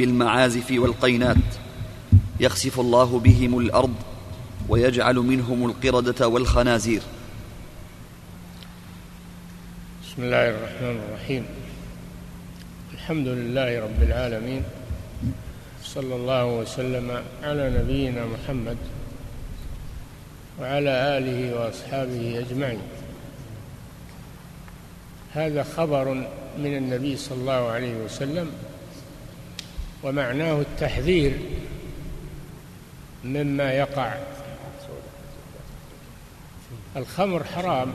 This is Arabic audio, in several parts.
بالمعازف والقينات يخسف الله بهم الأرض ويجعل منهم القردة والخنازير. بسم الله الرحمن الرحيم. الحمد لله رب العالمين صلى الله وسلم على نبينا محمد وعلى آله وأصحابه أجمعين. هذا خبر من النبي صلى الله عليه وسلم ومعناه التحذير مما يقع. الخمر حرام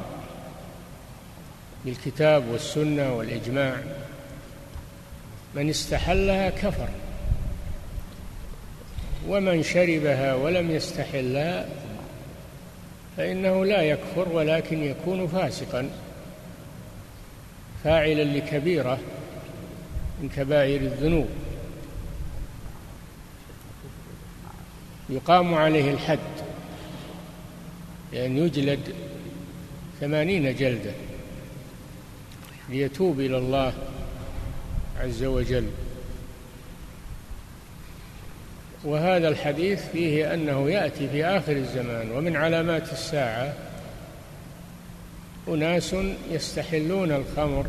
بالكتاب والسنة والإجماع. من استحلها كفر. ومن شربها ولم يستحلها فإنه لا يكفر ولكن يكون فاسقا. فاعلا لكبيرة من كبائر الذنوب. يقام عليه الحد لأن يجلد ثمانين جلدة ليتوب إلى الله عز وجل. وهذا الحديث فيه أنه يأتي في آخر الزمان ومن علامات الساعة أناس يستحلون الخمر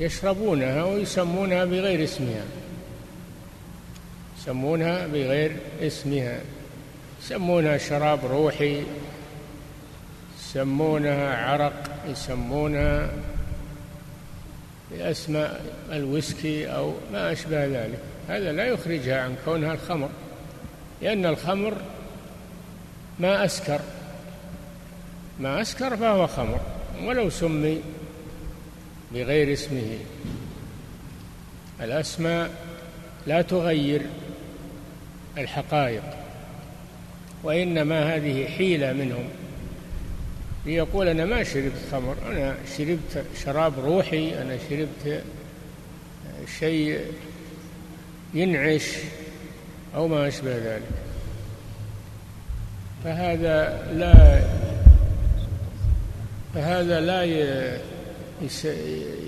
يشربونها ويسمونها بغير اسمها. يسمونها بغير اسمها. يسمونها شراب روحي يسمونها عرق يسمونها بأسماء الويسكي أو ما أشبه ذلك. هذا لا يخرجها عن كونها الخمر لأن الخمر ما أسكر. ما أسكر فهو خمر ولو سمي بغير اسمه. الأسماء لا تغير. الحقائق. وإنما هذه حيلة منهم. ليقول أنا ما شربت خمر أنا شربت شراب روحي أنا شربت شيء ينعش أو ما أشبه ذلك. فهذا لا فهذا لا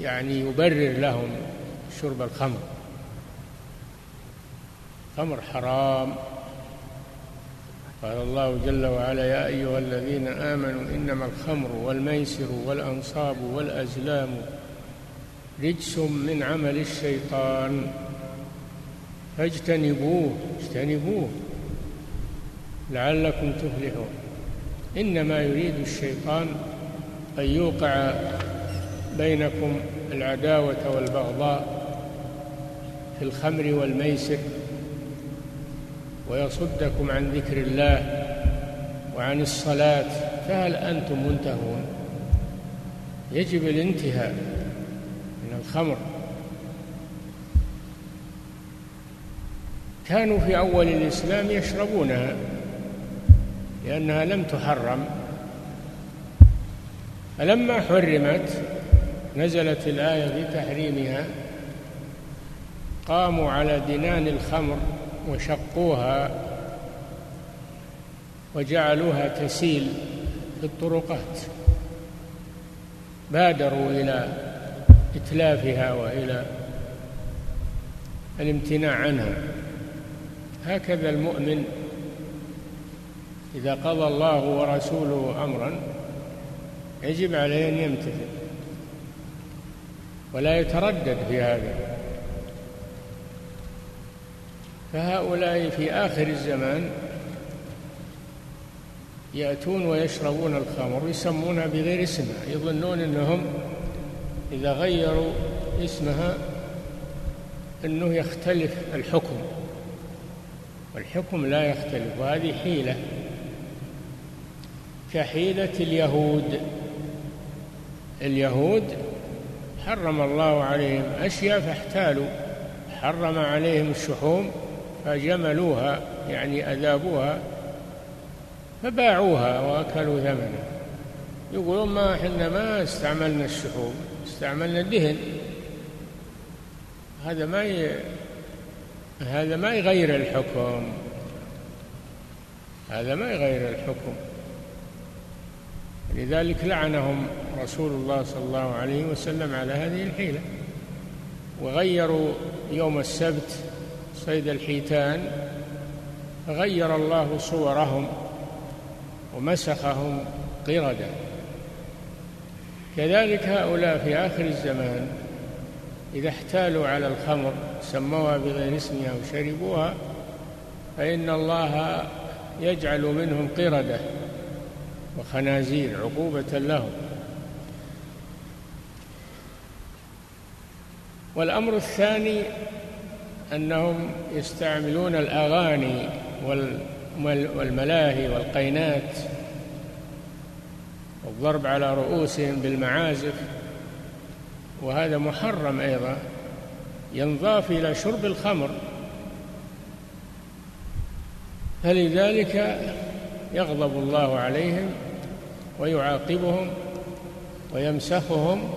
يعني يبرر لهم شرب الخمر. الخمر حرام. قال الله جل وعلا يا أيها الذين آمنوا إنما الخمر والميسر والأنصاب والأزلام رجس من عمل الشيطان. فاجتنبوه اجتنبوه لعلكم تفلحون. إنما يريد الشيطان أن يوقع بينكم العداوة والبغضاء في الخمر والميسر. ويصدكم عن ذكر الله وعن الصلاة فهل أنتم منتهون؟ يجب الانتهاء من الخمر. كانوا في أول الإسلام يشربونها لأنها لم تحرم. فلما حرمت نزلت الآية في تحريمها قاموا على دنان الخمر وشقوها وجعلوها تسيل في الطرقات. بادروا إلى إتلافها وإلى الامتناع عنها. هكذا المؤمن إذا قضى الله ورسوله أمرا يجب عليه أن يمتثل ولا يتردد في هذا. فهؤلاء في آخر الزمان يأتون ويشربون الخمر يسمونها بغير اسمها يظنون أنهم إذا غيروا اسمها أنه يختلف الحكم. والحكم لا يختلف وهذه حيلة. كحيلة اليهود. اليهود حرم الله عليهم أشياء فاحتالوا حرم عليهم الشحوم فجملوها يعني أذابوها فباعوها وأكلوا ثمنها يقولون ما إحنا ما استعملنا الشحوم استعملنا الدهن. هذا ما ي... هذا ما يغير الحكم. هذا ما يغير الحكم. لذلك لعنهم رسول الله صلى الله عليه وسلم على هذه الحيلة. وغيروا يوم السبت صيد الحيتان فغير الله صورهم ومسخهم قردة كذلك هؤلاء في آخر الزمان إذا احتالوا على الخمر سموها بغير اسمها وشربوها فإن الله يجعل منهم قردة وخنازير عقوبة لهم. والأمر الثاني أنهم يستعملون الأغاني والملاهي والقينات والضرب على رؤوسهم بالمعازف وهذا محرم أيضا ينضاف إلى شرب الخمر. فلذلك يغضب الله عليهم ويعاقبهم ويمسخهم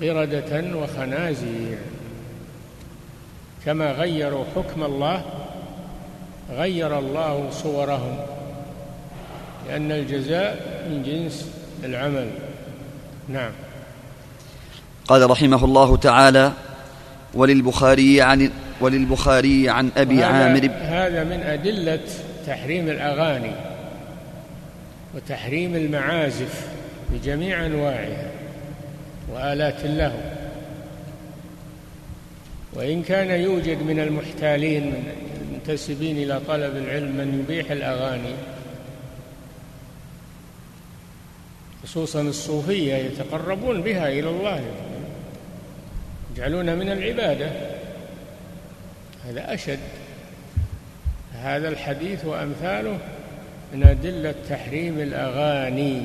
قردة وخنازير. كما غيروا حكم الله غير الله صورهم لأن الجزاء من جنس العمل. نعم. قال رحمه الله تعالى وللبخاري عن وللبخاري عن أبي عامر هذا من أدلة تحريم الأغاني وتحريم المعازف بجميع أنواعها وآلات اللهو وإن كان يوجد من المحتالين من المنتسبين إلى طلب العلم من يبيح الأغاني خصوصا الصوفية يتقربون بها إلى الله يجعلون من العبادة. هذا أشد. هذا الحديث وأمثاله من أدلة تحريم الأغاني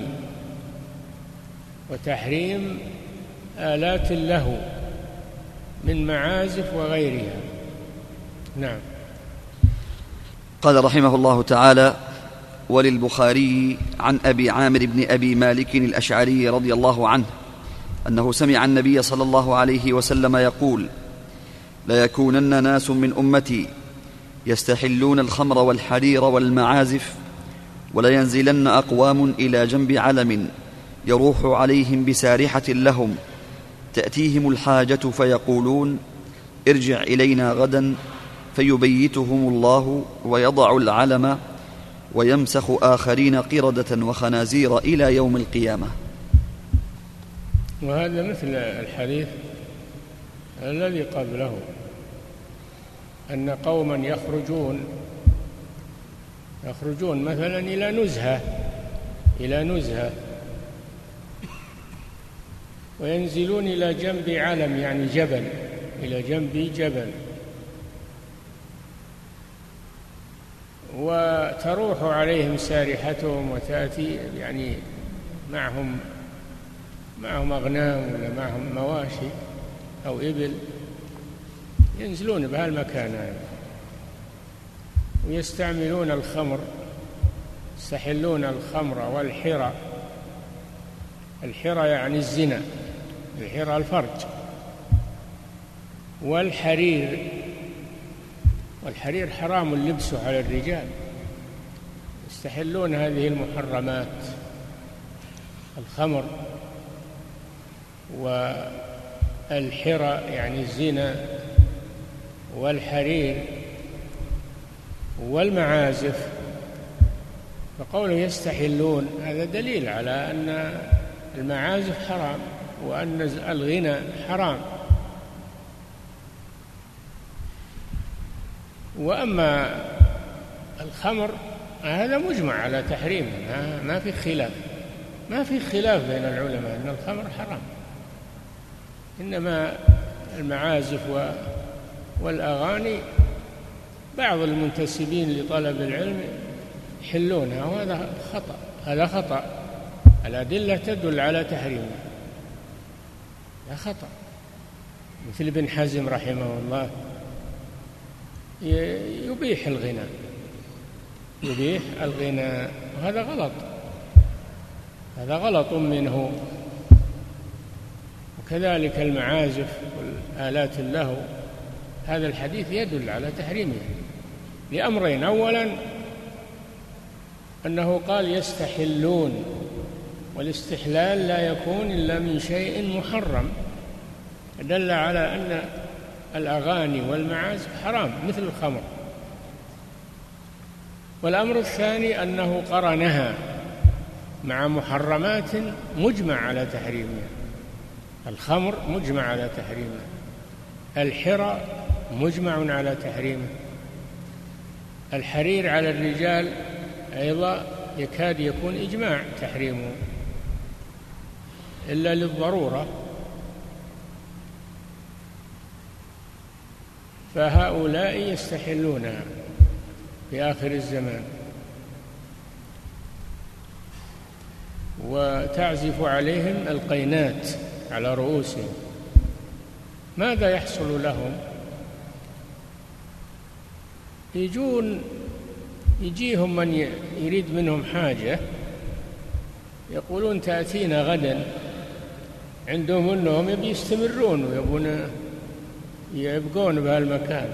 وتحريم آلات اللهو. من معازف وغيرها. نعم. قال رحمه الله تعالى وللبخاري عن أبي عامر بن أبي مالك الأشعري رضي الله عنه أنه سمع النبي صلى الله عليه وسلم يقول ليكونن ناس من أمتي يستحلون الخمر والحرير والمعازف ولينزلن أقوام إلى جنب علم يروح عليهم بسارحة لهم تأتيهم الحاجة فيقولون ارجع إلينا غدا فيبيتهم الله ويضع العلم ويمسخ آخرين قردة وخنازير إلى يوم القيامة. وهذا مثل الحديث الذي قبله أن قوما يخرجون يخرجون مثلا إلى نزهة إلى نزهة وينزلون إلى جنب علم يعني جبل إلى جنب جبل. وتروح عليهم سارحتهم وتأتي يعني معهم معهم أغنام ولا معهم مواشي أو إبل ينزلون بهالمكان هذا ويستعملون الخمر يستحلون الخمر والحرى. الحرى يعني الزنا الحرى الفرج. والحرير والحرير حرام لبسه على الرجال. يستحلون هذه المحرمات. الخمر والحرى يعني الزنا والحرير والمعازف. فقوله يستحلون هذا دليل على أن المعازف حرام وأن الغنى حرام. وأما الخمر هذا مجمع على تحريمه ما في خلاف ما في خلاف بين العلماء أن الخمر حرام. إنما المعازف والأغاني بعض المنتسبين لطلب العلم يحلونها وهذا خطأ هذا خطأ. الأدلة تدل على تحريمه هذا خطأ. مثل ابن حزم رحمه الله يبيح الغنى. يبيح الغنى. وهذا غلط. هذا غلط منه. وكذلك المعازف والآلات اللهو هذا الحديث يدل على تحريمه. لأمرين. أولا أنه قال يستحلون. والاستحلال لا يكون إلا من شيء محرم. دل على أن الأغاني والمعازف حرام مثل الخمر. والأمر الثاني أنه قرنها مع محرمات مجمع على تحريمها. الخمر مجمع على تحريمه الحرى مجمع على تحريمه الحرير على الرجال أيضا يكاد يكون إجماع تحريمه. إلا للضرورة. فهؤلاء يستحلونها في آخر الزمان. وتعزف عليهم القينات على رؤوسهم. ماذا يحصل لهم؟ يجون يجيهم من يريد منهم حاجة يقولون تأتينا غدا. عندهم أنهم يبي يستمرون ويبون يبقون بهالمكان.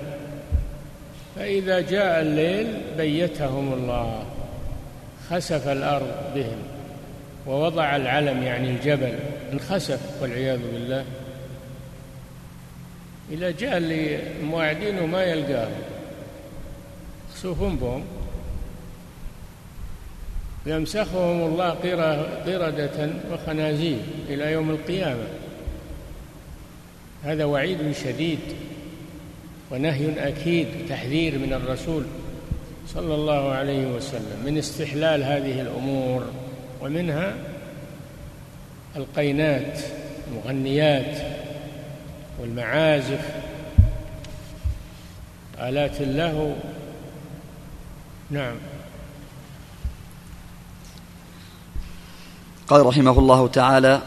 فإذا جاء الليل بيتهم الله خسف الأرض بهم ووضع العلم يعني الجبل انخسف والعياذ بالله. إذا جاء اللي مواعدينه ما يلقاه خسوف بهم. يمسخهم الله قردة وخنازير إلى يوم القيامة. هذا وعيد شديد ونهي أكيد تحذير من الرسول صلى الله عليه وسلم من استحلال هذه الأمور ومنها القينات المغنيات والمعازف. آلات اللهو نعم. قال رحمه الله تعالى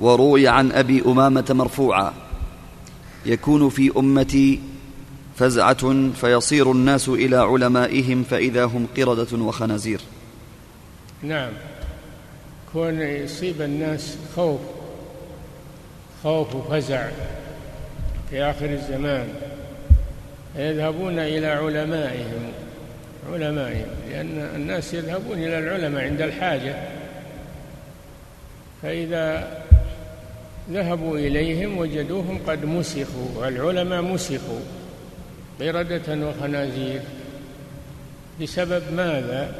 وروي عن أبي أمامة مرفوعا يكون في أمتي فزعة فيصير الناس إلى علمائهم فإذا هم قردة وخنازير. نعم. كون يصيب الناس خوف خوف وفزع في آخر الزمان يذهبون إلى علمائهم علمائهم لأن الناس يذهبون إلى العلماء عند الحاجة. فإذا ذهبوا إليهم وجدوهم قد مسخوا والعلماء مسخوا قردة وخنازير. بسبب ماذا؟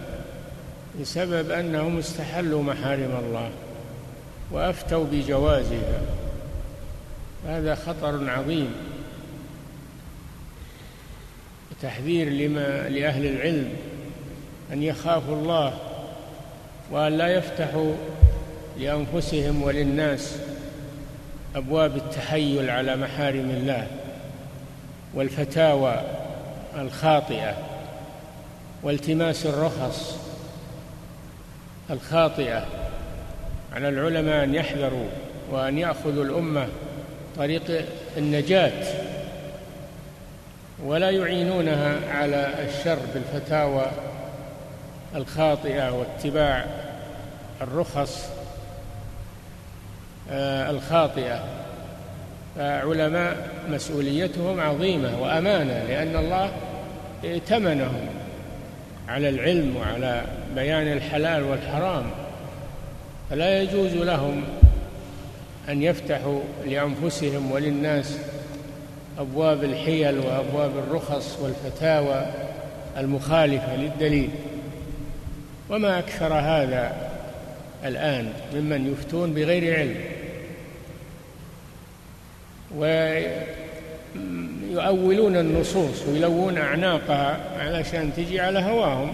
بسبب أنهم استحلوا محارم الله وأفتوا بجوازها. هذا خطر عظيم. تحذير لما لأهل العلم أن يخافوا الله وأن لا يفتحوا لأنفسهم وللناس أبواب التحيل على محارم الله والفتاوى الخاطئة والتماس الرخص الخاطئة على العلماء أن يحذروا وأن يأخذوا الأمة طريق النجاة ولا يعينونها على الشر بالفتاوى الخاطئة واتباع الرخص الخاطئة. فعلماء مسؤوليتهم عظيمة وأمانة لأن الله ائتمنهم على العلم وعلى بيان الحلال والحرام. فلا يجوز لهم أن يفتحوا لأنفسهم وللناس أبواب الحيل وأبواب الرخص والفتاوى المخالفة للدليل. وما أكثر هذا الآن ممن يفتون بغير علم. ويؤولون النصوص ويلوون أعناقها علشان تجي على هواهم.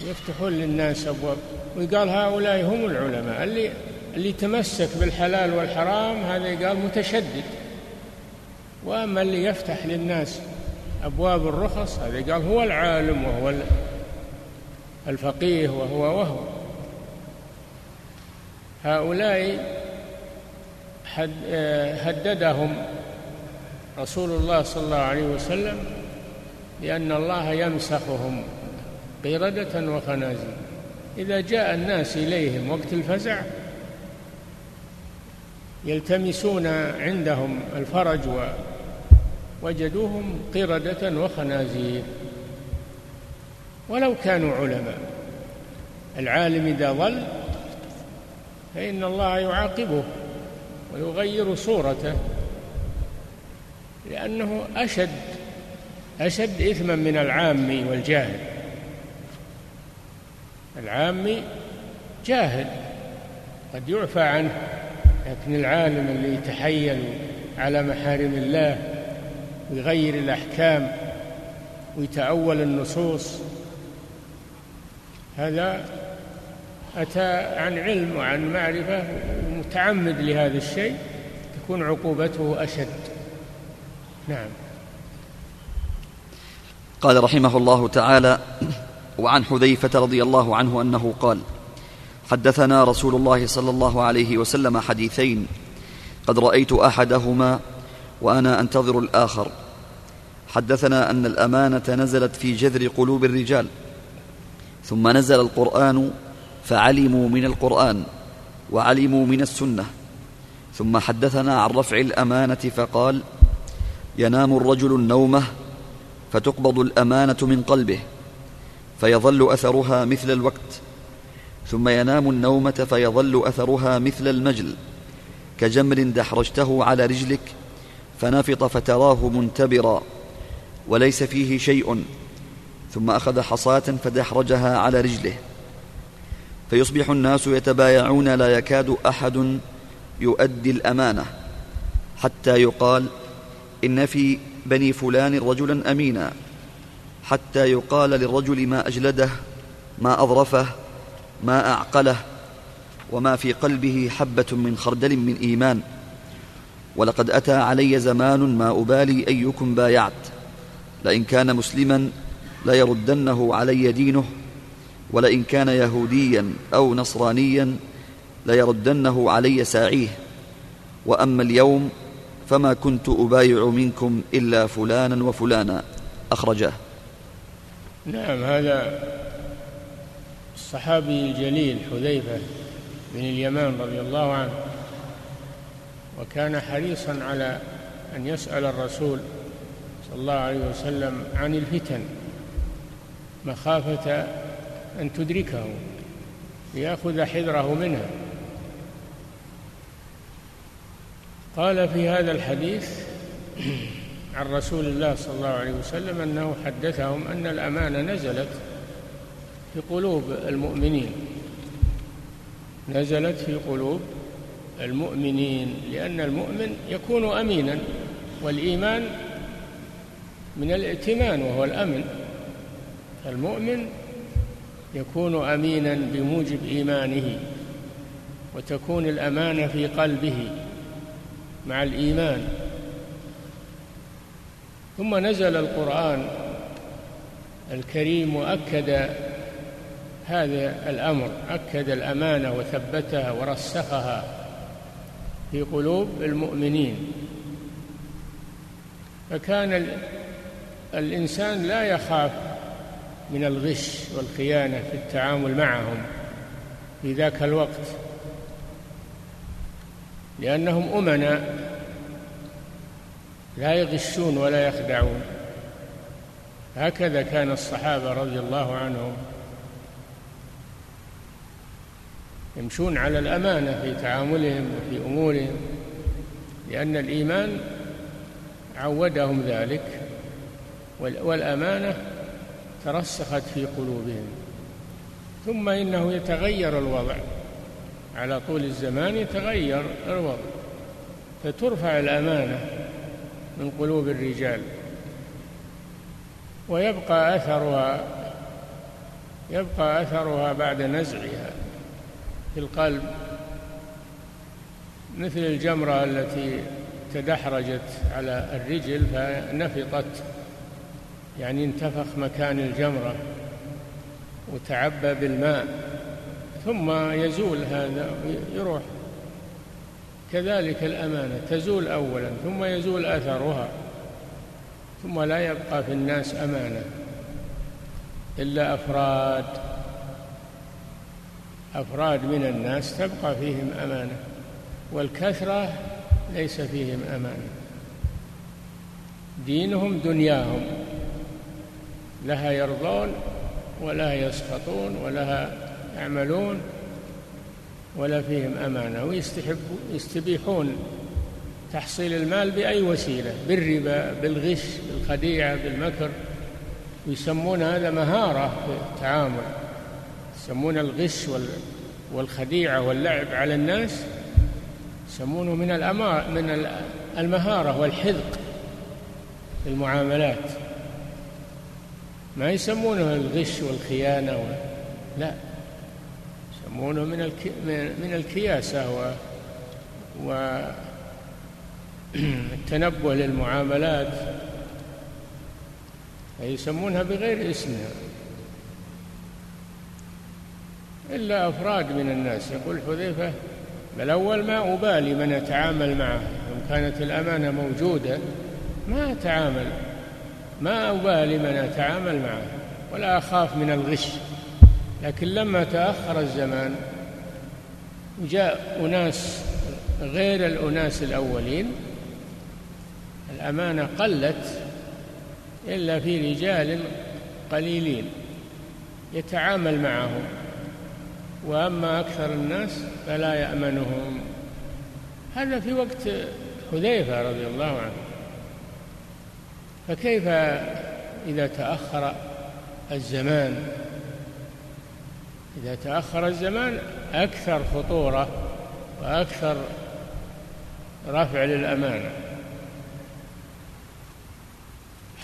يفتحون للناس أبواب. ويقال هؤلاء هم العلماء. اللي اللي تمسك بالحلال والحرام هذا يقال متشدد. وأما اللي يفتح للناس أبواب الرخص هذا يقال هو العالم وهو الفقيه وهو وهو. هؤلاء هددهم رسول الله صلى الله عليه وسلم لأن الله يمسخهم قردة وخنازير. إذا جاء الناس إليهم وقت الفزع يلتمسون عندهم الفرج ووجدوهم قردة وخنازير. ولو كانوا علماء. العالم إذا ضل فإن الله يعاقبه. ويغير صورته لأنه أشد أشد إثما من العامي والجاهل. العامي جاهل قد يعفى عنه لكن العالم اللي يتحيل على محارم الله ويغير الأحكام ويتأول النصوص هذا أتى عن علم وعن معرفة متعمد لهذا الشيء تكون عقوبته أشد. نعم. قال رحمه الله تعالى وعن حذيفة رضي الله عنه أنه قال حدثنا رسول الله صلى الله عليه وسلم حديثين. قد رأيت أحدهما وأنا أنتظر الآخر. حدثنا أن الأمانة نزلت في جذر قلوب الرجال. ثم نزل القرآن فعلموا من القرآن. وعلموا من السنة. ثم حدثنا عن رفع الأمانة فقال ينام الرجل النومة فتقبض الأمانة من قلبه فيظل أثرها مثل الوقت. ثم ينام النومة فيظل أثرها مثل المجل كجمر دحرجته على رجلك فنفط فتراه منتبرا وليس فيه شيء. ثم أخذ حصاة فدحرجها على رجله. فيصبح الناس يتبايعون لا يكاد أحد يؤدي الأمانة حتى يقال إن في بني فلان رجلا أمينا حتى يقال للرجل ما أجلده ما أظرفه ما أعقله وما في قلبه حبة من خردل من إيمان. ولقد أتى علي زمان ما أبالي أيكم بايعت لئن كان مسلما ليردنه علي دينه ولئن كان يهوديا أو نصرانيا ليردنه علي ساعيه. وأما اليوم فما كنت أبايع منكم إلا فلانا وفلانا. أخرجاه نعم هذا الصحابي الجليل حذيفة بن اليمان رضي الله عنه. وكان حريصا على أن يسأل الرسول صلى الله عليه وسلم عن الفتن مخافة أن تدركه ليأخذ حذره منها قال في هذا الحديث عن رسول الله صلى الله عليه وسلم أنه حدثهم أن الأمانة نزلت في قلوب المؤمنين. نزلت في قلوب المؤمنين لأن المؤمن يكون أمينا والإيمان من الائتمان وهو الأمن. المؤمن يكون أمينا بموجب إيمانه وتكون الأمانة في قلبه مع الإيمان. ثم نزل القرآن الكريم وأكد هذا الأمر أكد الأمانة وثبتها ورسخها في قلوب المؤمنين. فكان الإنسان لا يخاف من الغش والخيانة في التعامل معهم في ذاك الوقت. لأنهم أمناء لا يغشون ولا يخدعون. هكذا كان الصحابة رضي الله عنهم يمشون على الأمانة في تعاملهم وفي أمورهم لأن الإيمان عودهم ذلك والأمانة ترسخت في قلوبهم. ثم إنه يتغير الوضع. على طول الزمان يتغير الوضع. فترفع الأمانة من قلوب الرجال. ويبقى أثرها يبقى أثرها بعد نزعها في القلب. مثل الجمرة التي تدحرجت على الرجل فنفطت يعني انتفخ مكان الجمرة وتعبى بالماء ثم يزول هذا يروح. كذلك الأمانة تزول أولا ثم يزول أثرها ثم لا يبقى في الناس أمانة إلا أفراد. أفراد من الناس تبقى فيهم أمانة والكثرة ليس فيهم أمانة. دينهم دنياهم. لها يرضون ولها يسخطون ولها يعملون ولا فيهم أمانة ويستبيحون تحصيل المال بأي وسيلة بالربا بالغش بالخديعة بالمكر. ويسمون هذا مهارة في التعامل. يسمون الغش والخديعة واللعب على الناس يسمونه من من المهارة والحذق في المعاملات. ما يسمونه الغش والخيانة و... لا. يسمونه من الك... من الكياسة و... والتنبه للمعاملات. يسمونها بغير اسمها. إلا أفراد من الناس. يقول حذيفة بل أول ما أبالي من أتعامل معه إن كانت الأمانة موجودة ما أتعامل ما أبالي من أتعامل معه ولا أخاف من الغش لكن لما تأخر الزمان وجاء أناس غير الأناس الأولين الأمانة قلت إلا في رجال قليلين يتعامل معهم وأما أكثر الناس فلا يأمنهم. هذا في وقت حذيفة رضي الله عنه. فكيف إذا تأخر الزمان؟ إذا تأخر الزمان أكثر خطورة وأكثر رفع للأمانة.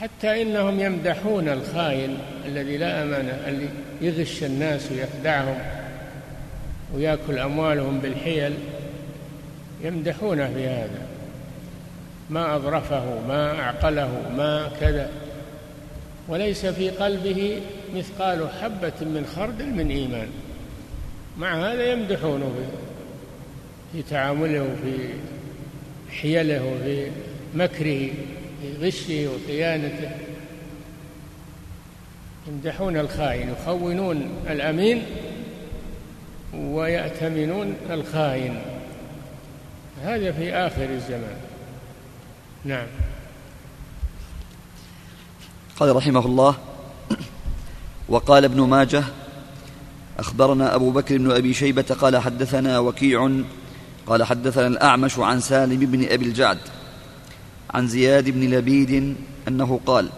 حتى إنهم يمدحون الخائن الذي لا أمانة اللي يغش الناس ويخدعهم ويأكل أموالهم بالحيل يمدحونه في هذا. ما أظرفه ما أعقله ما كذا. وليس في قلبه مثقال حبة من خردل من إيمان. مع هذا يمدحونه في تعامله وفي حيله وفي مكره في غشه وخيانته. يمدحون الخائن يخونون الأمين ويأتمنون الخائن. هذا في آخر الزمان. نعم. قال رحمه الله وقال ابن ماجه أخبرنا أبو بكر بن أبي شيبة قال حدثنا وكيع قال حدثنا الأعمش عن سالم بن أبي الجعد عن زياد بن لبيد أنه قال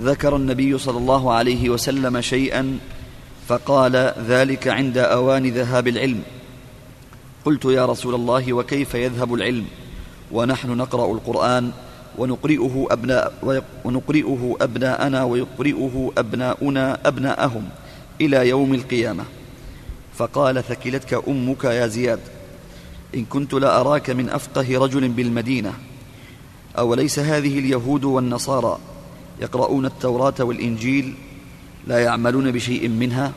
ذكر النبي صلى الله عليه وسلم شيئا فقال ذلك عند أوان ذهاب العلم. قلت يا رسول الله وكيف يذهب العلم؟ ونحن نقرأ القرآن ونقرئه أبناء ونقرئه أبناءنا ويقرئه أبناؤنا أبناءهم إلى يوم القيامة. فقال ثكلتك أمك يا زياد إن كنت لأراك من أفقه رجل بالمدينة أوليس هذه اليهود والنصارى يقرؤون التوراة والإنجيل لا يعملون بشيء منها؟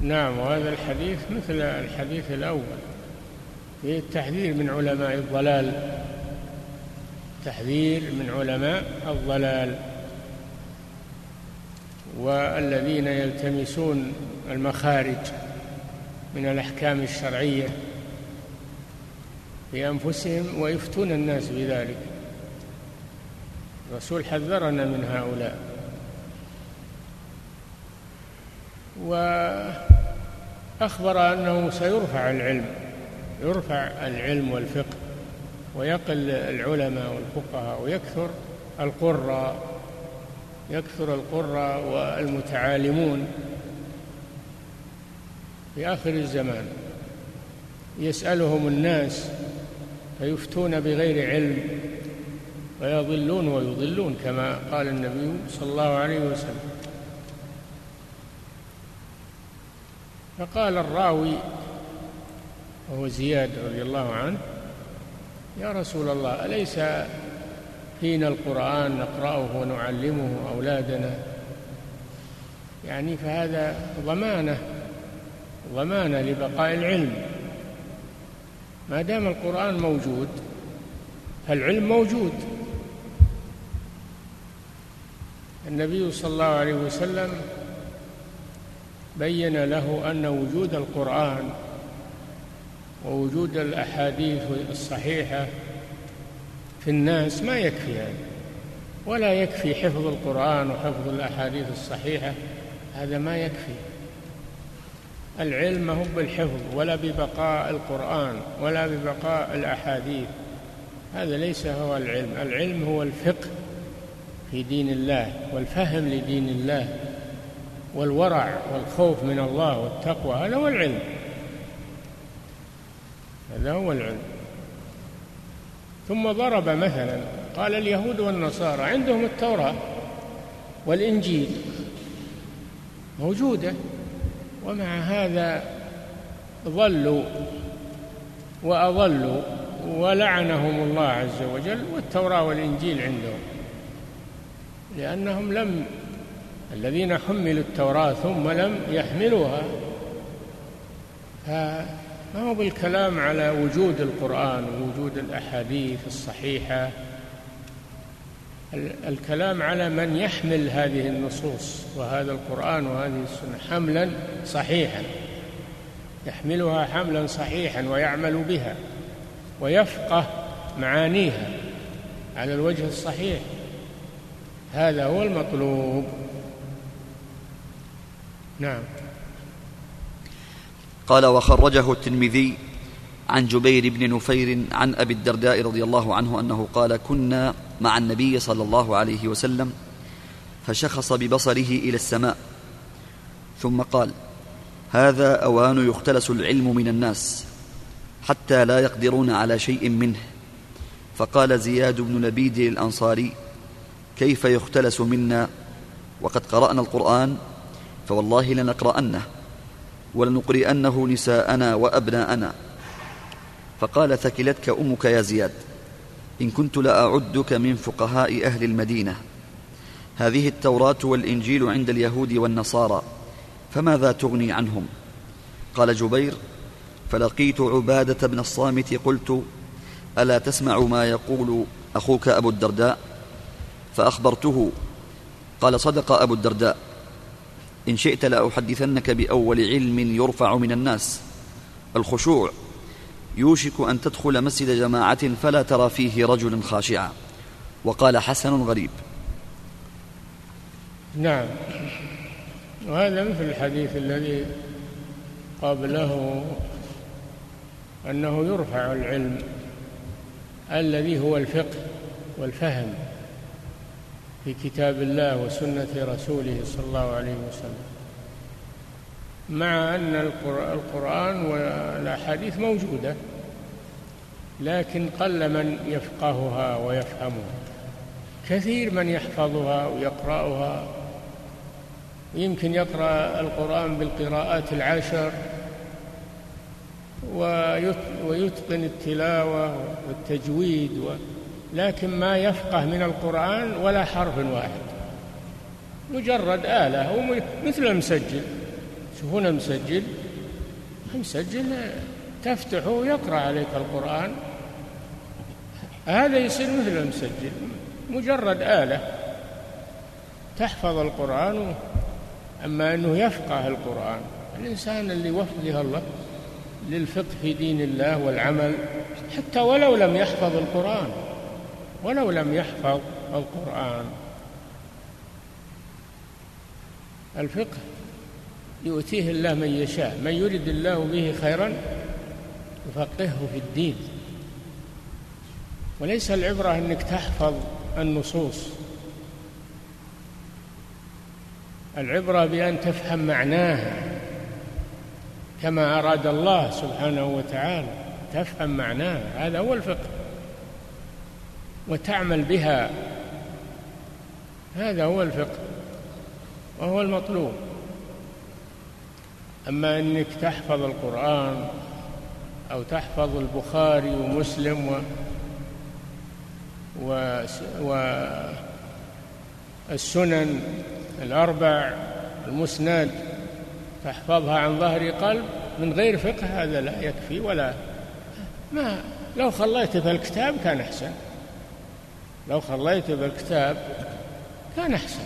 نعم وهذا الحديث مثل الحديث الأول. فيه التحذير من علماء الضلال. تحذير من علماء الضلال. والذين يلتمسون المخارج من الأحكام الشرعية في أنفسهم ويفتون الناس بذلك. الرسول حذرنا من هؤلاء. وأخبر أنه سيرفع العلم. يرفع العلم والفقه ويقل العلماء والفقهاء ويكثر القراء يكثر القراء والمتعالمون في آخر الزمان. يسألهم الناس فيفتون بغير علم ويضلون ويضلون كما قال النبي صلى الله عليه وسلم. فقال الراوي وهو زياد رضي الله عنه يا رسول الله أليس فينا القرآن نقرأه ونعلمه أولادنا؟ يعني فهذا ضمانة ضمانة لبقاء العلم. ما دام القرآن موجود فالعلم موجود. النبي صلى الله عليه وسلم بين له أن وجود القرآن ووجود الأحاديث الصحيحة في الناس ما يكفي هذا ولا يكفي حفظ القرآن وحفظ الأحاديث الصحيحة هذا ما يكفي. العلم هو بالحفظ ولا ببقاء القرآن ولا ببقاء الأحاديث هذا ليس هو العلم. العلم هو الفقه في دين الله والفهم لدين الله والورع والخوف من الله والتقوى هذا هو العلم. هذا هو العلم. ثم ضرب مثلا قال اليهود والنصارى عندهم التوراة والإنجيل موجودة ومع هذا ضلوا وأضلوا ولعنهم الله عز وجل والتوراة والإنجيل عندهم. لأنهم لم الذين حملوا التوراة ثم لم يحملوها ما هو بالكلام على وجود القرآن ووجود الأحاديث الصحيحة؟ الكلام على من يحمل هذه النصوص وهذا القرآن وهذه السنة حملا صحيحا يحملها حملا صحيحا ويعمل بها ويفقه معانيها على الوجه الصحيح. هذا هو المطلوب. نعم. قال وخرجه الترمذي عن جبير بن نفير عن أبي الدرداء رضي الله عنه أنه قال كنا مع النبي صلى الله عليه وسلم فشخص ببصره إلى السماء ثم قال هذا أوان يختلس العلم من الناس حتى لا يقدرون على شيء منه. فقال زياد بن لبيد الأنصاري كيف يختلس منا؟ وقد قرأنا القرآن فوالله لنقرأنه. ولنقرئنه نساءنا وأبناءنا. فقال ثكلتك أمك يا زياد إن كنت لأعدك من فقهاء أهل المدينة. هذه التوراة والإنجيل عند اليهود والنصارى فماذا تغني عنهم؟ قال جبير فلقيت عبادة بن الصامت قلت ألا تسمع ما يقول أخوك أبو الدرداء؟ فأخبرته قال صدق أبو الدرداء. إن شئت لاحدثنك بأول علم يرفع من الناس. الخشوع. يوشك أن تدخل مسجد جماعة فلا ترى فيه رجلا خاشعا. وقال حسن غريب. نعم. وهذا مثل الحديث الذي قبله أنه يرفع العلم الذي هو الفقه والفهم. في كتاب الله وسنة رسوله صلى الله عليه وسلم. مع أن القرآن والأحاديث موجودة لكن قل من يفقهها ويفهمها. كثير من يحفظها ويقرأها. يمكن يقرأ القرآن بالقراءات العشر ويتقن التلاوة والتجويد لكن ما يفقه من القرآن ولا حرف واحد. مجرد آلة هو مثل المسجل. تشوفون المسجل؟ المسجل تفتحه ويقرأ عليك القرآن. هذا يصير مثل المسجل. مجرد آلة تحفظ القرآن أما أنه يفقه القرآن. الإنسان اللي وفقه الله للفقه في دين الله والعمل حتى ولو لم يحفظ القرآن. ولو لم يحفظ القرآن. الفقه يؤتيه الله من يشاء من يرد الله به خيرا يفقهه في الدين. وليس العبرة أنك تحفظ النصوص. العبرة بأن تفهم معناها. كما أراد الله سبحانه وتعالى تفهم معناها. هذا هو الفقه. وتعمل بها. هذا هو الفقه وهو المطلوب. أما أنك تحفظ القرآن أو تحفظ البخاري ومسلم و و والسنن الأربع المسند تحفظها عن ظهر قلب من غير فقه هذا لا يكفي ولا ما لو خليت في الكتاب كان أحسن. لو خليت بالكتاب كان أحسن.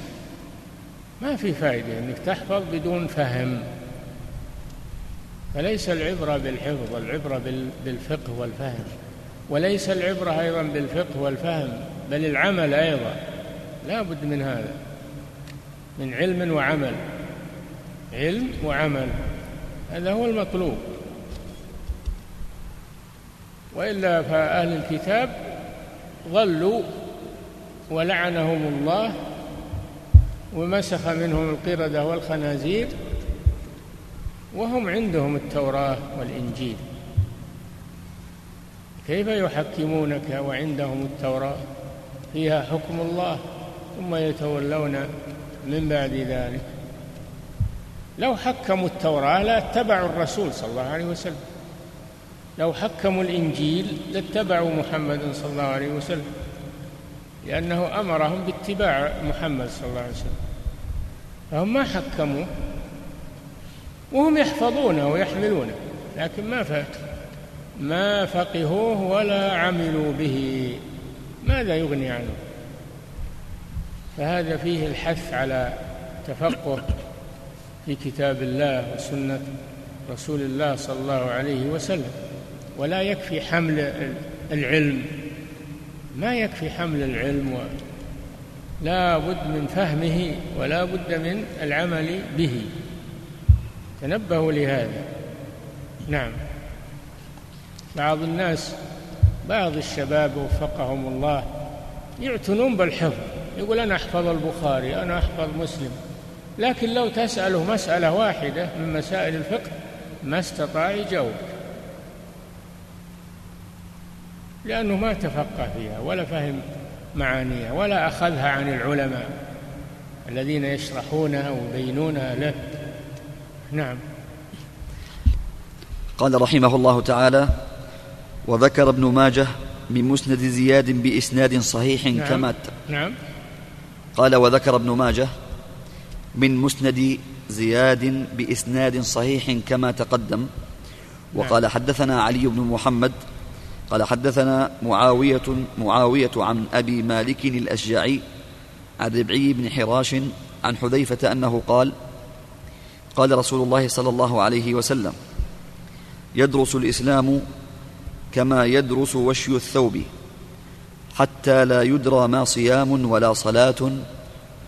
ما في فائدة أنك تحفظ بدون فهم. فليس العبرة بالحفظ العبرة بالفقه والفهم. وليس العبرة أيضا بالفقه والفهم بل العمل أيضا. لا بد من هذا. من علم وعمل. علم وعمل. هذا هو المطلوب. وإلا فأهل الكتاب ضلوا ولعنهم الله ومسخ منهم القردة والخنازير وهم عندهم التوراة والإنجيل. كيف يحكمونك وعندهم التوراة؟ فيها حكم الله ثم يتولون من بعد ذلك. لو حكموا التوراة لاتبعوا الرسول صلى الله عليه وسلم. لو حكموا الإنجيل لاتبعوا محمد صلى الله عليه وسلم. لأنه أمرهم باتباع محمد صلى الله عليه وسلم. فهم ما حكموا وهم يحفظونه ويحملونه لكن ما فات ما فقهوه ولا عملوا به. ماذا يغني عنه؟ فهذا فيه الحث على تفقه في كتاب الله وسنة رسول الله صلى الله عليه وسلم. ولا يكفي حمل العلم ما يكفي حمل العلم لا بد من فهمه ولا بد من العمل به. تنبهوا لهذا. نعم. بعض الناس بعض الشباب وفقهم الله يعتنون بالحفظ. يقول أنا أحفظ البخاري أنا أحفظ مسلم. لكن لو تسأله مسألة واحدة من مسائل الفقه ما استطاع يجاوب. لأنه ما تفقه فيها ولا فهم معانيها ولا أخذها عن العلماء الذين يشرحونها ويبينونها له. نعم. قال رحمه الله تعالى وذكر ابن ماجه من مسند زياد بإسناد صحيح نعم. كما نعم. قال وذكر ابن ماجه من مسند زياد بإسناد صحيح كما تقدم. وقال حدثنا علي بن محمد قال حدثنا معاوية معاوية عن أبي مالك الأشجعي عن ربعي بن حراش عن حذيفة أنه قال قال رسول الله صلى الله عليه وسلم يدرس الإسلام كما يدرس وشي الثوب حتى لا يدرى ما صيام ولا صلاة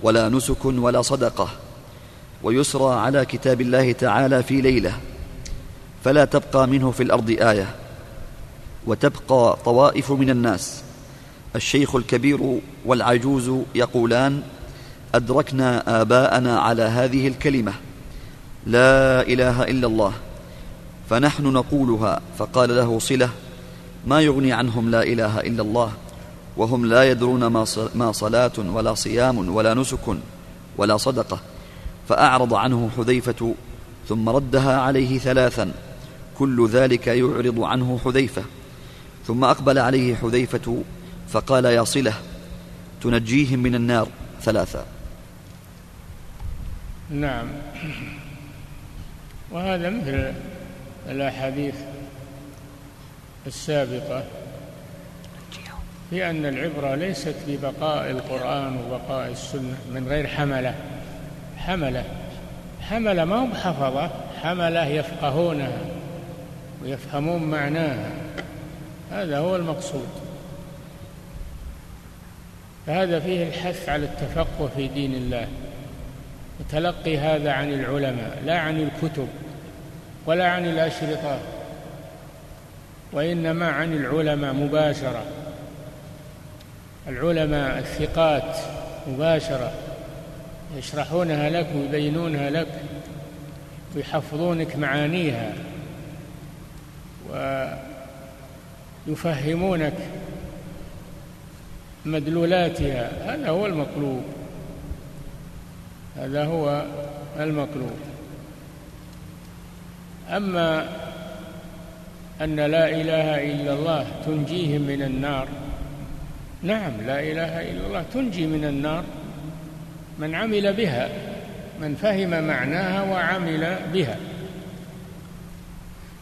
ولا نسك ولا صدقة ويسرى على كتاب الله تعالى في ليلة فلا تبقى منه في الأرض آية. وتبقى طوائف من الناس. الشيخ الكبير والعجوز يقولان أدركنا آباءنا على هذه الكلمة. لا إله إلا الله. فنحن نقولها. فقال له صلة ما يغني عنهم لا إله إلا الله. وهم لا يدرون ما صلاة ولا صيام ولا نسك ولا صدقة. فأعرض عنه حذيفة ثم ردها عليه ثلاثا. كل ذلك يعرض عنه حذيفة. ثم أقبل عليه حذيفة فقال يا صلة تنجيهم من النار ثلاثا نعم. وهذا مثل الأحاديث السابقة في أن العبرة ليست ببقاء القرآن وبقاء السنة من غير حملة. حملة. حملة ما هم حفظة حملة يفقهونها ويفهمون معناها. هذا هو المقصود. فهذا فيه الحث على التفقه في دين الله. وتلقي هذا عن العلماء لا عن الكتب ولا عن الأشرطة وإنما عن العلماء مباشرة. العلماء الثقات مباشرة يشرحونها لك ويبينونها لك ويحفظونك معانيها. ويفهمونك مدلولاتها. هذا هو المطلوب. هذا هو المطلوب. أما أن لا إله إلا الله تنجيهم من النار نعم لا إله إلا الله تنجي من النار. من عمل بها من فهم معناها وعمل بها.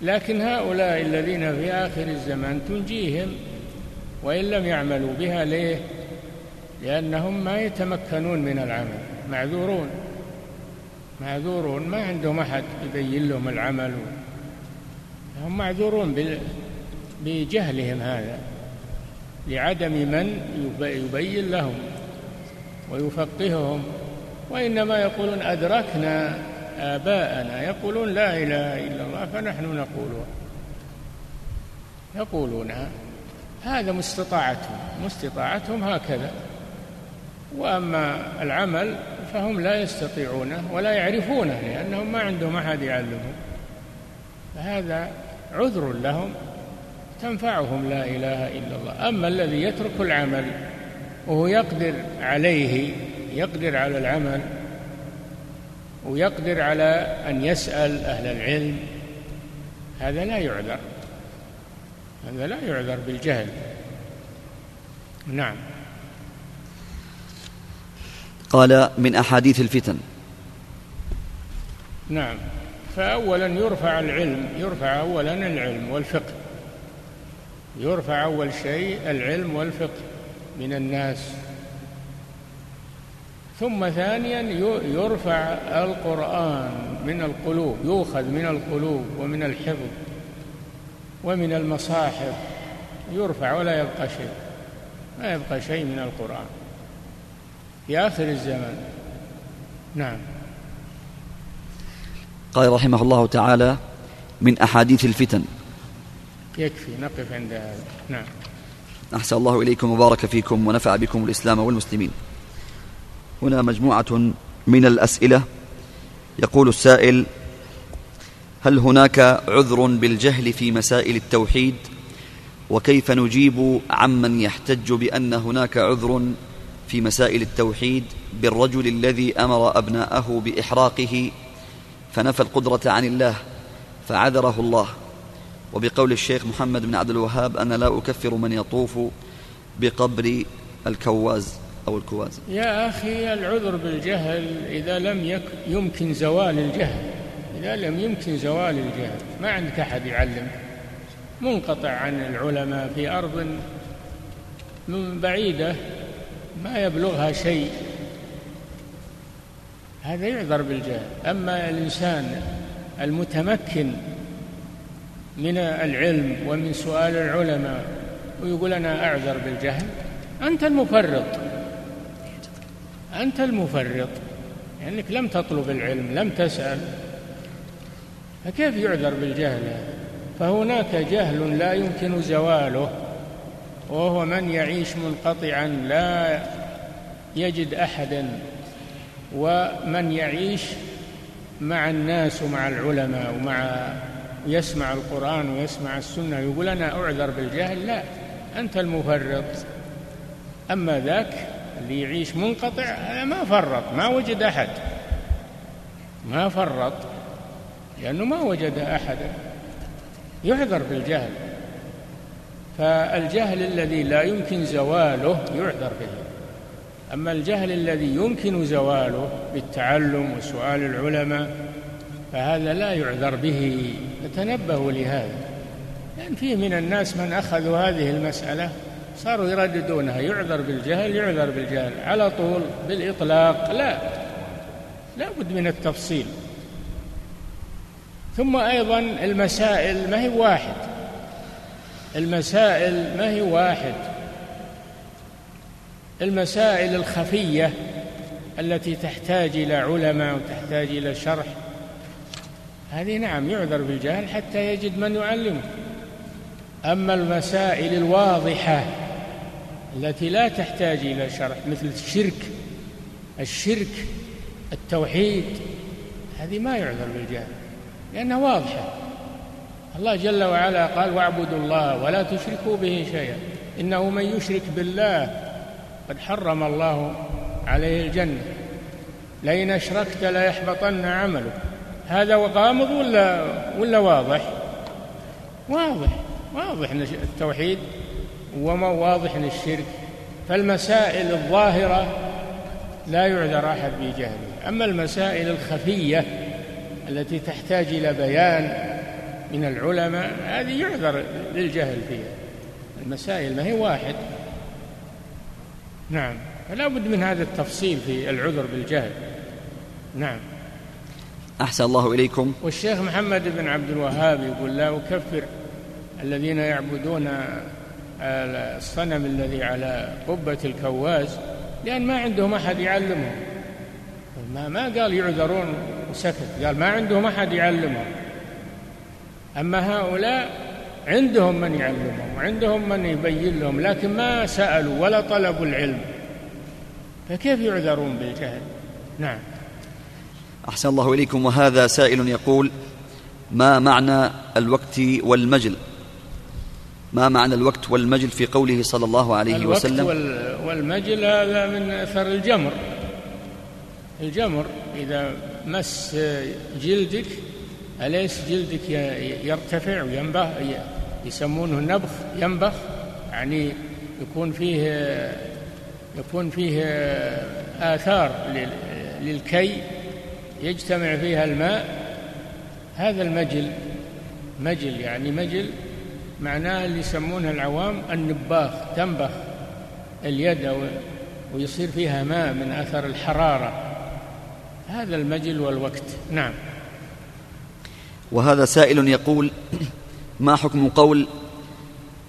لكن هؤلاء الذين في آخر الزمان تنجيهم وإن لم يعملوا بها ليه؟ لأنهم ما يتمكنون من العمل معذورون. معذورون ما عندهم أحد يبين لهم العمل. هم معذورون بجهلهم هذا لعدم من يبين لهم ويفقههم. وإنما يقولون أدركنا آباءنا يقولون لا إله إلا الله فنحن نقولها. يقولونها هذا مستطاعتهم مستطاعتهم هكذا. وأما العمل فهم لا يستطيعونه ولا يعرفونه لأنهم ما عندهم أحد يعلمهم. فهذا عذر لهم تنفعهم لا إله إلا الله. أما الذي يترك العمل وهو يقدر عليه يقدر على العمل ويقدر على أن يسأل أهل العلم. هذا لا يعذر. هذا لا يعذر بالجهل. نعم. قال من أحاديث الفتن. نعم. فأولا يرفع العلم يرفع أولا العلم والفقه. يرفع أول شيء العلم والفقه من الناس. ثم ثانيا يرفع القرآن من القلوب يؤخذ من القلوب ومن الحفظ ومن المصاحف يرفع ولا يبقى شيء ما يبقى شيء من القرآن. في آخر الزمان نعم. قال رحمه الله تعالى من أحاديث الفتن. يكفي نقف عند هذا. نعم. أحسن الله إليكم وبارك فيكم ونفع بكم الإسلام والمسلمين. هنا مجموعة من الأسئلة. يقول السائل هل هناك عذر بالجهل في مسائل التوحيد؟ وكيف نجيب عمن يحتج بأن هناك عذر في مسائل التوحيد بالرجل الذي أمر أبناءه بإحراقه فنفى القدرة عن الله فعذره الله؟ وبقول الشيخ محمد بن عبد الوهاب أنا لا أكفر من يطوف بقبر الكواز. أو الكواز. يا أخي العذر بالجهل إذا لم يمكن زوال الجهل. إذا لم يمكن زوال الجهل ما عندك أحد يعلم منقطع عن العلماء في أرض من بعيدة ما يبلغها شيء. هذا يعذر بالجهل. أما الإنسان المتمكن من العلم ومن سؤال العلماء ويقول أنا أعذر بالجهل أنت المفرط. أنت المفرط لأنك لم تطلب العلم لم تسأل. فكيف يعذر بالجهل؟ فهناك جهل لا يمكن زواله وهو من يعيش منقطعا لا يجد أحدا. ومن يعيش مع الناس ومع العلماء ومع يسمع القرآن ويسمع السنة يقول أنا أعذر بالجهل؟ لا أنت المفرط. أما ذاك اللي يعيش منقطع هذا ما فرط ما وجد أحد. ما فرط لأنه ما وجد أحدا يعذر بالجهل. فالجهل الذي لا يمكن زواله يعذر به. أما الجهل الذي يمكن زواله بالتعلم وسؤال العلماء فهذا لا يعذر به. فتنبهوا لهذا. لأن فيه من الناس من أخذوا هذه المسألة صاروا يرددونها يعذر بالجهل يعذر بالجهل. على طول بالإطلاق. لا. لا بد من التفصيل. ثم أيضا المسائل ما هي واحد. المسائل ما هي واحد؟ المسائل الخفية التي تحتاج إلى علماء وتحتاج إلى شرح. هذه نعم يعذر بالجهل حتى يجد من يعلمه. أما المسائل الواضحة التي لا تحتاج إلى شرح مثل الشرك الشرك التوحيد هذه ما يعذر بالجهل لأنها واضحة الله جل وعلا قال واعبدوا الله ولا تشركوا به شيئا إنه من يشرك بالله قد حرم الله عليه الجنة لئن أشركت ليحبطن عملك هذا غامض ولا ولا واضح؟ واضح واضح التوحيد وما واضح الشرك فالمسائل الظاهرة لا يعذر أحد بجهله. أما المسائل الخفية التي تحتاج إلى بيان من العلماء هذه يعذر للجهل فيها. المسائل ما هي واحد. نعم. فلا بد من هذا التفصيل في العذر بالجهل. نعم. أحسن الله إليكم. والشيخ محمد بن عبد الوهاب يقول لا أكفر الذين يعبدون الصنم الذي على قبة الكواز لأن ما عندهم أحد يعلمهم ما ما قال يعذرون وسكت قال ما عندهم أحد يعلمهم أما هؤلاء عندهم من يعلمهم وعندهم من يبين لهم لكن ما سألوا ولا طلبوا العلم. فكيف يعذرون بالجهل؟ نعم. أحسن الله إليكم. وهذا سائل يقول ما معنى الوقت والمجل؟ ما معنى الوقت والمجل في قوله صلى الله عليه وسلم؟ الوقت والمجل هذا من أثر الجمر. الجمر إذا مس جلدك أليس جلدك يرتفع وينبه؟ يسمونه النبخ ينبخ يعني يكون فيه يكون فيه آثار للكي يجتمع فيها الماء. هذا المجل مجل يعني مجل معناه اللي يسمونه العوام النباخ تنبخ اليد ويصير فيها ماء من أثر الحرارة. هذا المجل والوقت. نعم. وهذا سائل يقول ما حكم قول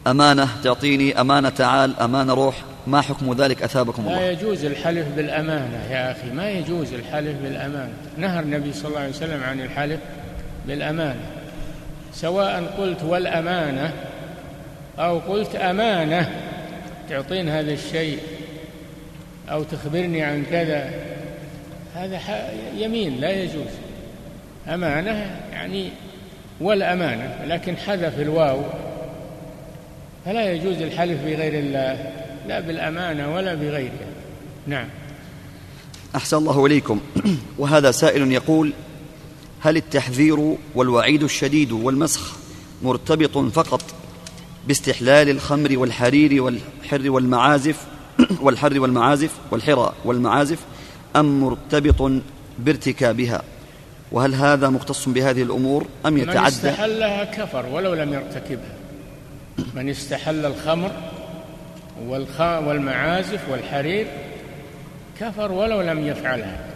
أمانة تعطيني أمانة تعال أمانة روح؟ ما حكم ذلك أثابكم الله؟ لا يجوز الحلف بالأمانة يا أخي. ما يجوز الحلف بالأمانة. نهى النبي صلى الله عليه وسلم عن الحلف بالأمانة. سواء قلت والأمانة أو قلت أمانة تعطين هذا الشيء أو تخبرني عن كذا هذا يمين لا يجوز. أمانة يعني والأمانة لكن حذف الواو فلا يجوز الحلف بغير الله لا بالأمانة ولا بغيرها نعم. أحسن الله إليكم. وهذا سائل يقول هل التحذير والوعيد الشديد والمسخ مرتبط فقط باستحلال الخمر والحرير والحر والمعازف والحر والمعازف والحرى والمعازف أم مرتبط بارتكابها؟ وهل هذا مختص بهذه الأمور أم يتعدى؟ من استحلها كفر ولو لم يرتكبها. من استحل الخمر والمعازف والحرير كفر ولو لم يفعلها.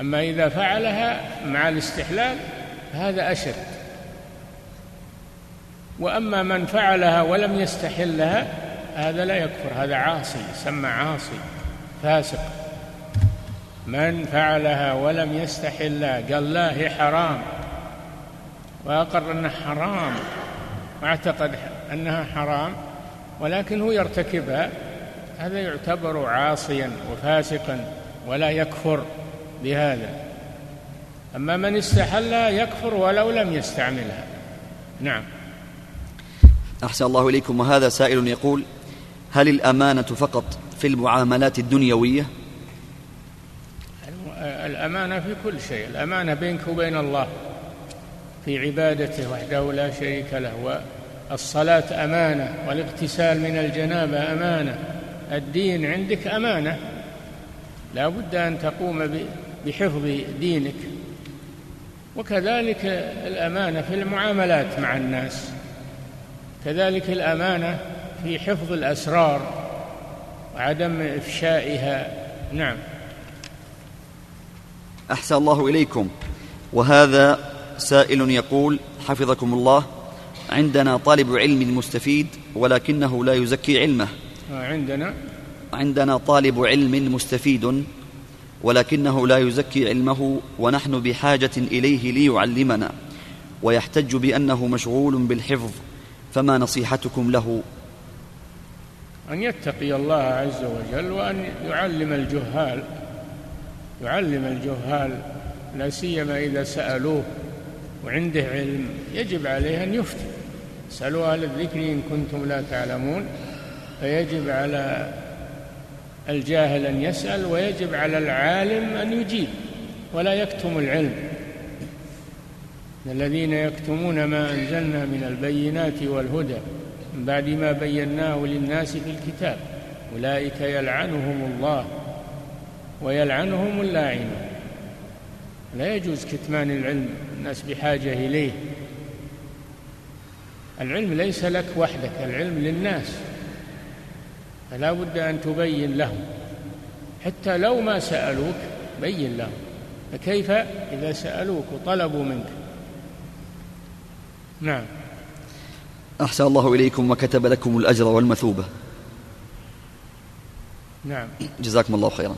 أما إذا فعلها مع الاستحلال هذا أشد. وأما من فعلها ولم يستحلها هذا لا يكفر هذا عاصي يسمى عاصي فاسق. من فعلها ولم يستحلها قال لا هي حرام. وأقر أنها حرام. واعتقد أنها حرام ولكن هو يرتكبها. هذا يعتبر عاصيا وفاسقا ولا يكفر. بهذا. أما من استحلها يكفر ولو لم يستعملها. نعم. أحسن الله إليكم. وهذا سائل يقول هل الأمانة فقط في المعاملات الدنيوية؟ الأمانة في كل شيء. الأمانة بينك وبين الله في عبادته وحده لا شريك له. والصلاة أمانة والاغتسال من الجنابة أمانة. الدين عندك أمانة. لا بد أن تقوم بحفظ دينك. وكذلك الأمانة في المعاملات مع الناس. كذلك الأمانة في حفظ الأسرار وعدم إفشائها. نعم. أحسن الله إليكم. وهذا سائل يقول حفظكم الله. عندنا طالب علم مستفيد ولكنه لا يزكي علمه. عندنا. عندنا طالب علم مستفيد. ولكنه لا يزكي علمه ونحن بحاجة إليه ليعلمنا ويحتج بأنه مشغول بالحفظ فما نصيحتكم له؟ أن يتقي الله عز وجل وأن يعلم الجهال يعلم الجهال لا سيما إذا سألوه وعنده علم يجب عليه أن يفتي. اسألوا أهل الذكر إن كنتم لا تعلمون فيجب على الجاهل أن يسأل ويجب على العالم أن يجيب ولا يكتم العلم. الذين يكتمون ما أنزلنا من البينات والهدى من بعد ما بيناه للناس في الكتاب أولئك يلعنهم الله ويلعنهم اللاعنون لا يجوز كتمان العلم الناس بحاجة إليه. العلم ليس لك وحدك العلم للناس. فلا بد أن تبين لهم. حتى لو ما سألوك بين لهم. فكيف إذا سألوك وطلبوا منك؟ نعم. أحسن الله إليكم وكتب لكم الأجر والمثوبة. نعم. جزاكم الله خيرا.